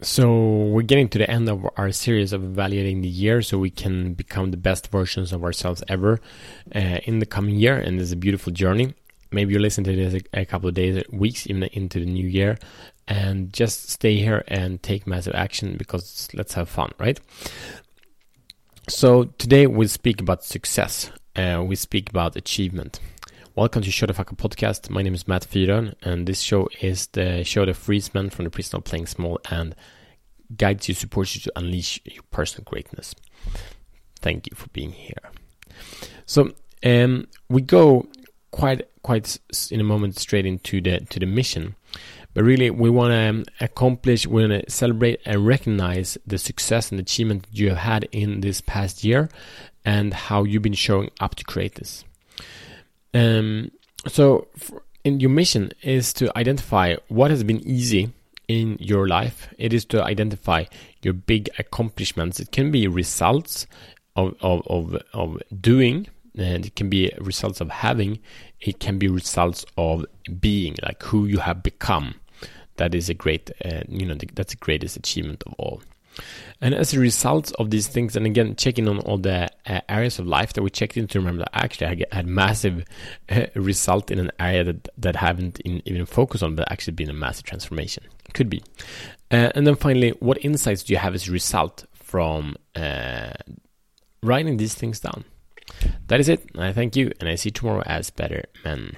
So, we're getting to the end of our series of evaluating the year so we can become the best versions of ourselves ever uh, in the coming year. And it's a beautiful journey. Maybe you listen to this a, a couple of days, weeks, even into the new year. And just stay here and take massive action because let's have fun, right? So, today we'll speak about success. Uh, we speak about achievement. Welcome to Show the Fucker podcast. My name is Matt Fyron, and this show is the show that frees men from the prison of playing small and guides you, supports you to unleash your personal greatness. Thank you for being here. So um, we go quite quite in a moment straight into the to the mission, but really we want to um, accomplish, we want to celebrate and recognize the success and achievement you have had in this past year, and how you've been showing up to create this. Um, so, in your mission is to identify what has been easy in your life. It is to identify your big accomplishments. It can be results of of of, of doing, and it can be results of having. It can be results of being, like who you have become. That is a great, uh, you know, that's the greatest achievement of all. And as a result of these things, and again, checking on all the uh, areas of life that we checked in to remember that actually I had massive uh, result in an area that, that I haven't in, even focused on, but actually been a massive transformation. Could be. Uh, and then finally, what insights do you have as a result from uh, writing these things down? That is it. I thank you, and I see you tomorrow as better men.